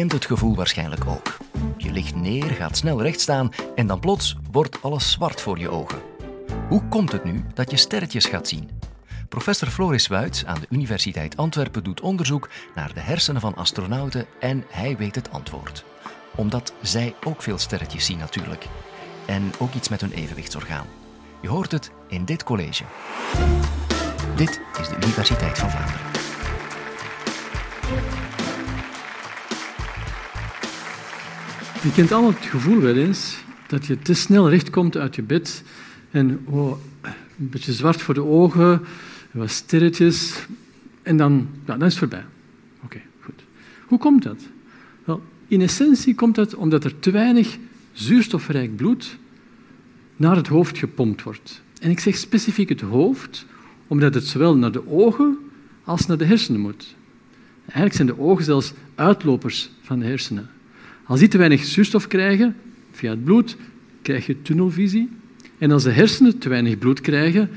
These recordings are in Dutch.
kent het gevoel waarschijnlijk ook. Je ligt neer, gaat snel recht staan en dan plots wordt alles zwart voor je ogen. Hoe komt het nu dat je sterretjes gaat zien? Professor Floris Wuits aan de Universiteit Antwerpen doet onderzoek naar de hersenen van astronauten en hij weet het antwoord. Omdat zij ook veel sterretjes zien natuurlijk. En ook iets met hun evenwichtsorgaan. Je hoort het in dit college. Dit is de Universiteit van Vlaanderen. Je kent allemaal het gevoel wel eens dat je te snel recht komt uit je bed en oh, een beetje zwart voor de ogen, wat sterretjes en dan, ja, dan is het voorbij. Oké, goed. Hoe komt dat? Wel, in essentie komt dat omdat er te weinig zuurstofrijk bloed naar het hoofd gepompt wordt. En ik zeg specifiek het hoofd, omdat het zowel naar de ogen als naar de hersenen moet. Eigenlijk zijn de ogen zelfs uitlopers van de hersenen. Als die te weinig zuurstof krijgen, via het bloed, krijg je tunnelvisie. En als de hersenen te weinig bloed krijgen,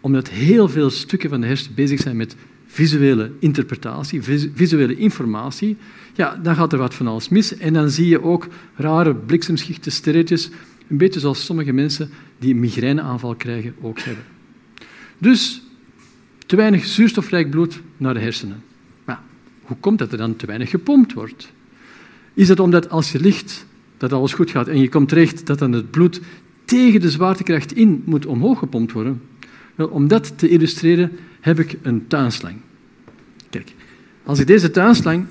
omdat heel veel stukken van de hersenen bezig zijn met visuele interpretatie, visuele informatie, ja, dan gaat er wat van alles mis. En dan zie je ook rare bliksemschichten, sterretjes, een beetje zoals sommige mensen die een migraineaanval krijgen ook hebben. Dus te weinig zuurstofrijk bloed naar de hersenen. Maar hoe komt dat er dan te weinig gepompt wordt? Is het omdat als je ligt, dat alles goed gaat en je komt terecht, dat dan het bloed tegen de zwaartekracht in moet omhoog gepompt worden? Wel, om dat te illustreren heb ik een tuinslang. Kijk, als ik deze tuinslang,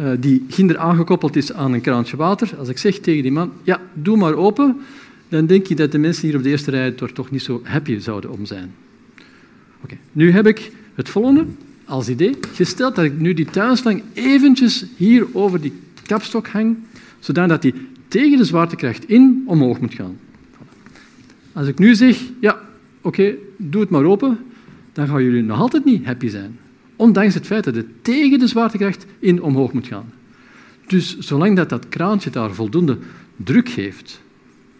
uh, die ginder aangekoppeld is aan een kraantje water, als ik zeg tegen die man, ja, doe maar open, dan denk je dat de mensen hier op de eerste rij toch niet zo happy zouden om zijn. Oké, nu heb ik het volgende als idee. Gesteld dat ik nu die tuinslang eventjes hier over die kapstok hang, zodat die tegen de zwaartekracht in omhoog moet gaan. Als ik nu zeg, ja, oké, doe het maar open, dan gaan jullie nog altijd niet happy zijn. Ondanks het feit dat het tegen de zwaartekracht in omhoog moet gaan. Dus zolang dat, dat kraantje daar voldoende druk geeft,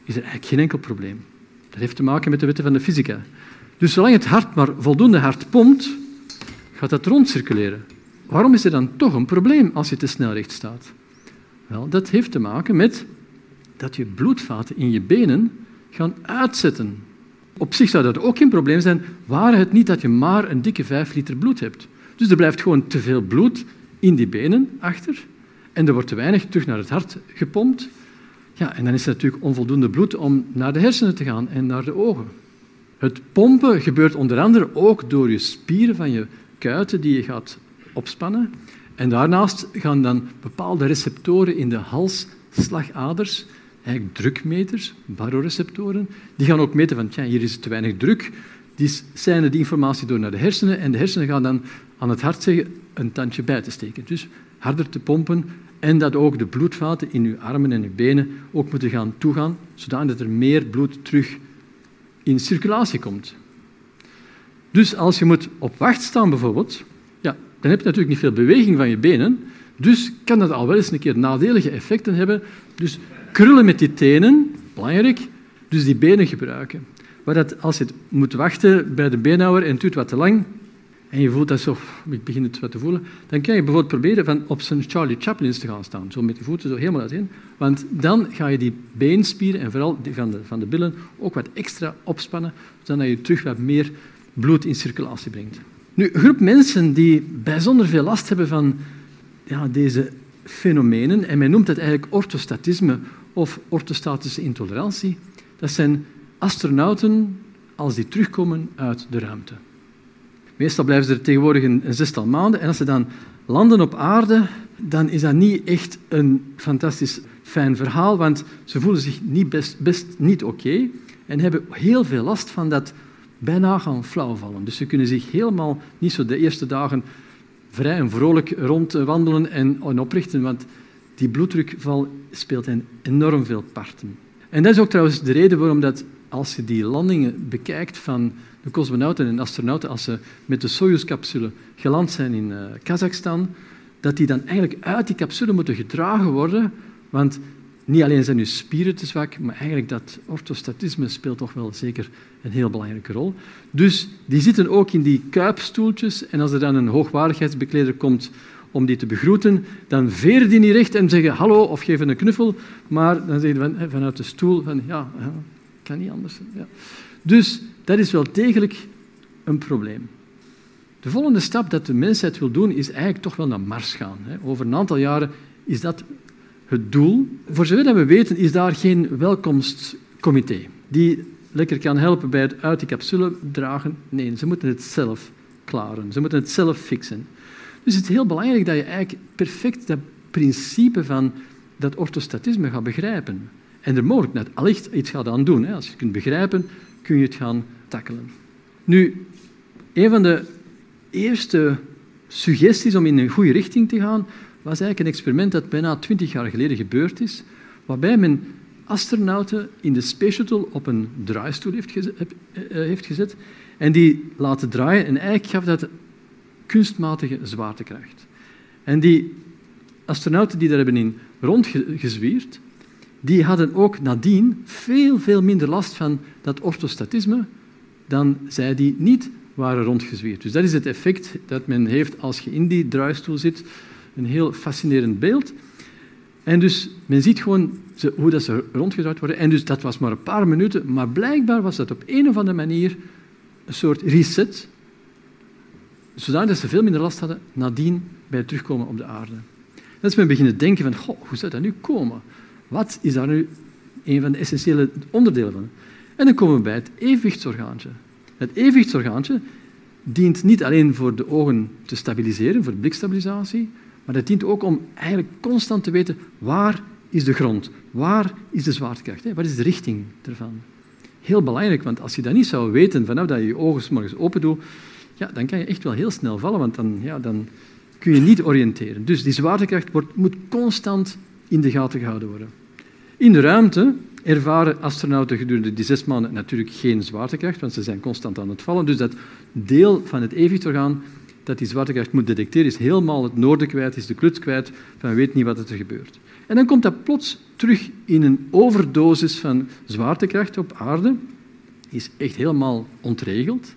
is er eigenlijk geen enkel probleem. Dat heeft te maken met de wetten van de fysica. Dus zolang het hart maar voldoende hard pompt, gaat dat rondcirculeren. Waarom is er dan toch een probleem als je te snel recht staat? Wel, dat heeft te maken met dat je bloedvaten in je benen gaan uitzetten. Op zich zou dat ook geen probleem zijn, waren het niet dat je maar een dikke 5 liter bloed hebt. Dus er blijft gewoon te veel bloed in die benen achter en er wordt te weinig terug naar het hart gepompt. Ja, en dan is er natuurlijk onvoldoende bloed om naar de hersenen te gaan en naar de ogen. Het pompen gebeurt onder andere ook door je spieren van je kuiten die je gaat opspannen. En daarnaast gaan dan bepaalde receptoren in de halsslagaders, eigenlijk drukmeters, baroreceptoren, die gaan ook meten van, tja, hier is te weinig druk. Die zijn die informatie door naar de hersenen en de hersenen gaan dan aan het hart zeggen een tandje bij te steken. Dus harder te pompen en dat ook de bloedvaten in uw armen en uw benen ook moeten gaan toegaan, zodat er meer bloed terug in circulatie komt. Dus als je moet op wacht staan bijvoorbeeld, ja, dan heb je natuurlijk niet veel beweging van je benen. Dus kan dat al wel eens een keer nadelige effecten hebben. Dus krullen met die tenen, belangrijk, dus die benen gebruiken. Maar dat als je moet wachten bij de beenhouwer en het duurt wat te lang, en je voelt dat zo, ik begin het wat te voelen, dan kan je bijvoorbeeld proberen van op zijn Charlie Chaplin te gaan staan, zo met de voeten zo helemaal uiteen. Want dan ga je die beenspieren, en vooral die van de, van de billen, ook wat extra opspannen, zodat je terug wat meer bloed in circulatie brengt. Nu, een groep mensen die bijzonder veel last hebben van ja, deze fenomenen, en men noemt het eigenlijk orthostatisme of orthostatische intolerantie, dat zijn astronauten als die terugkomen uit de ruimte. Meestal blijven ze er tegenwoordig een, een zestal maanden en als ze dan landen op aarde, dan is dat niet echt een fantastisch fijn verhaal, want ze voelen zich niet best, best niet oké en hebben heel veel last van dat bijna gaan flauwvallen. Dus ze kunnen zich helemaal niet zo de eerste dagen vrij en vrolijk rondwandelen en, oprichten, want die bloeddrukval speelt hen enorm veel parten. En dat is ook trouwens de reden waarom dat als je die landingen bekijkt van de cosmonauten en astronauten, als ze met de Soyuz-capsule geland zijn in uh, Kazachstan, dat die dan eigenlijk uit die capsule moeten gedragen worden, want niet alleen zijn uw spieren te zwak, maar eigenlijk dat orthostatisme speelt toch wel zeker een heel belangrijke rol. Dus die zitten ook in die kuipstoeltjes en als er dan een hoogwaardigheidsbekleder komt om die te begroeten, dan veren die niet recht en zeggen hallo of geven een knuffel, maar dan zeggen van, vanuit de stoel van ja, kan niet anders. Ja. Dus dat is wel degelijk een probleem. De volgende stap dat de mensheid wil doen, is eigenlijk toch wel naar Mars gaan. Over een aantal jaren is dat het doel. Voor zover we weten, is daar geen welkomstcomité die lekker kan helpen bij het uit de capsule dragen. Nee, ze moeten het zelf klaren. Ze moeten het zelf fixen. Dus het is heel belangrijk dat je eigenlijk perfect dat principe van dat orthostatisme gaat begrijpen. En er mogelijk net allicht iets gaat aan doen. Als je het kunt begrijpen, kun je het gaan tackelen. Nu, een van de eerste suggesties om in een goede richting te gaan, was eigenlijk een experiment dat bijna twintig jaar geleden gebeurd is, waarbij men astronauten in de Space Shuttle op een draaistoel heeft gezet, eh, heeft gezet en die laten draaien. En eigenlijk gaf dat kunstmatige zwaartekracht. En die astronauten die daar hebben in rondgezwierd, die hadden ook nadien veel, veel minder last van dat orthostatisme dan zij die niet waren rondgezwierd. Dus dat is het effect dat men heeft als je in die draaistoel zit. Een heel fascinerend beeld. En dus men ziet gewoon hoe dat ze rondgedraaid worden. En dus dat was maar een paar minuten, maar blijkbaar was dat op een of andere manier een soort reset, zodat ze veel minder last hadden nadien bij het terugkomen op de aarde. Dat is men beginnen denken van, goh, hoe zou dat nu komen? Wat is daar nu een van de essentiële onderdelen van? En dan komen we bij het evenwichtsorgaantje. Het evenwichtsorgaantje dient niet alleen voor de ogen te stabiliseren, voor blikstabilisatie, maar dat dient ook om eigenlijk constant te weten waar is de grond, waar is de zwaartekracht, wat is de richting ervan. Heel belangrijk, want als je dat niet zou weten vanaf dat je je ogen morgens open doet, ja, dan kan je echt wel heel snel vallen, want dan, ja, dan kun je niet oriënteren. Dus die zwaartekracht wordt, moet constant in de gaten gehouden worden. In de ruimte ervaren astronauten gedurende die zes maanden natuurlijk geen zwaartekracht, want ze zijn constant aan het vallen. Dus dat deel van het evenwichtorgaan dat die zwaartekracht moet detecteren, is helemaal het noorden kwijt, is de kluts kwijt, van weet niet wat er gebeurt. En dan komt dat plots terug in een overdosis van zwaartekracht op aarde, is echt helemaal ontregeld.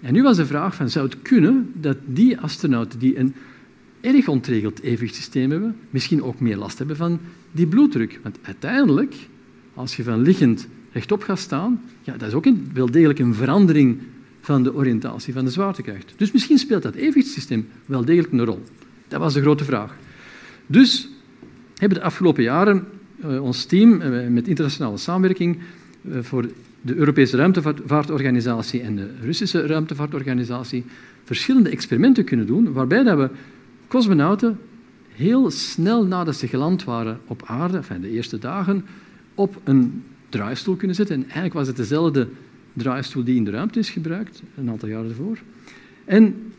En nu was de vraag van, zou het kunnen dat die astronauten die een erg ontregeld evenwichtssysteem hebben, misschien ook meer last hebben van die bloeddruk? Want uiteindelijk, als je van liggend rechtop gaat staan, ja, dat is ook wel degelijk een verandering van de oriëntatie van de zwaartekracht. Dus misschien speelt dat evenwichtssysteem wel degelijk een rol. Dat was de grote vraag. Dus hebben de afgelopen jaren uh, ons team uh, met internationale samenwerking uh, voor de Europese Ruimtevaartorganisatie en de Russische Ruimtevaartorganisatie verschillende experimenten kunnen doen, waarbij dat we cosmonauten heel snel nadat ze geland waren op aarde, enfin de eerste dagen, op een draaistoel kunnen zetten. En eigenlijk was het dezelfde draaistoel die in de ruimte is gebruikt, een aantal jaren ervoor. En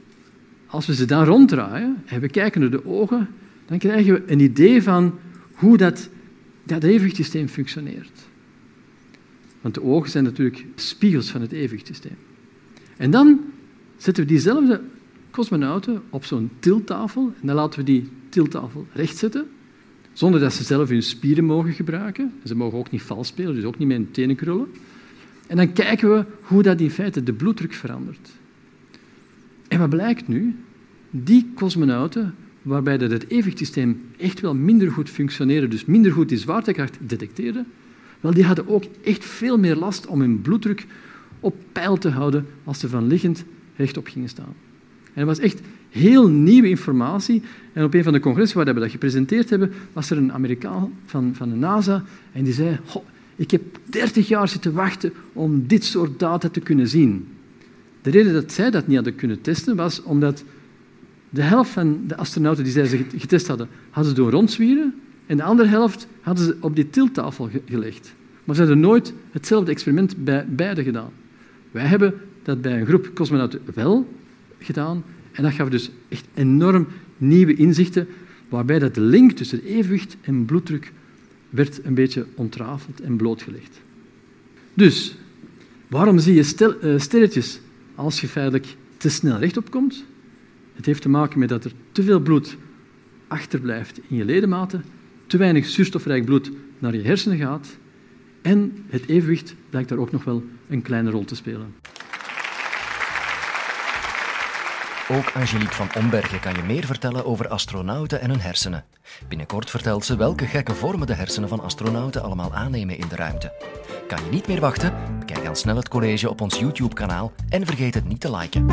als we ze dan ronddraaien en we kijken naar de ogen, dan krijgen we een idee van hoe dat, dat evenwichtssysteem functioneert. Want de ogen zijn natuurlijk spiegels van het evenwichtssysteem. En dan zetten we diezelfde cosmonauten op zo'n tilttafel en dan laten we die tilttafel rechtzetten, zonder dat ze zelf hun spieren mogen gebruiken. Ze mogen ook niet vals spelen, dus ook niet met hun tenen krullen. En dan kijken we hoe dat in feite de bloeddruk verandert. En wat blijkt nu? Die cosmonauten, waarbij dat het evenwichtssysteem echt wel minder goed functioneerde, dus minder goed die zwaartekracht detecteerde, wel, die hadden ook echt veel meer last om hun bloeddruk op peil te houden als ze van liggend rechtop gingen staan. En dat was echt heel nieuwe informatie. En op een van de congressen waar we dat gepresenteerd hebben, was er een Amerikaan van, van de NASA en die zei ik heb 30 jaar zitten wachten om dit soort data te kunnen zien. De reden dat zij dat niet hadden kunnen testen was omdat de helft van de astronauten die zij getest hadden, hadden ze doen rondzwieren en de andere helft hadden ze op die tilttafel gelegd. Maar ze hadden nooit hetzelfde experiment bij beide gedaan. Wij hebben dat bij een groep cosmonauten wel gedaan en dat gaf dus echt enorm nieuwe inzichten waarbij dat de link tussen evenwicht en bloeddruk werd een beetje ontrafeld en blootgelegd. Dus, waarom zie je uh, sterretjes als je feitelijk te snel rechtop komt? Het heeft te maken met dat er te veel bloed achterblijft in je ledematen, te weinig zuurstofrijk bloed naar je hersenen gaat en het evenwicht blijkt daar ook nog wel een kleine rol te spelen. Ook Angelique van Ombergen kan je meer vertellen over astronauten en hun hersenen. Binnenkort vertelt ze welke gekke vormen de hersenen van astronauten allemaal aannemen in de ruimte. Kan je niet meer wachten? Bekijk dan snel het college op ons YouTube-kanaal en vergeet het niet te liken.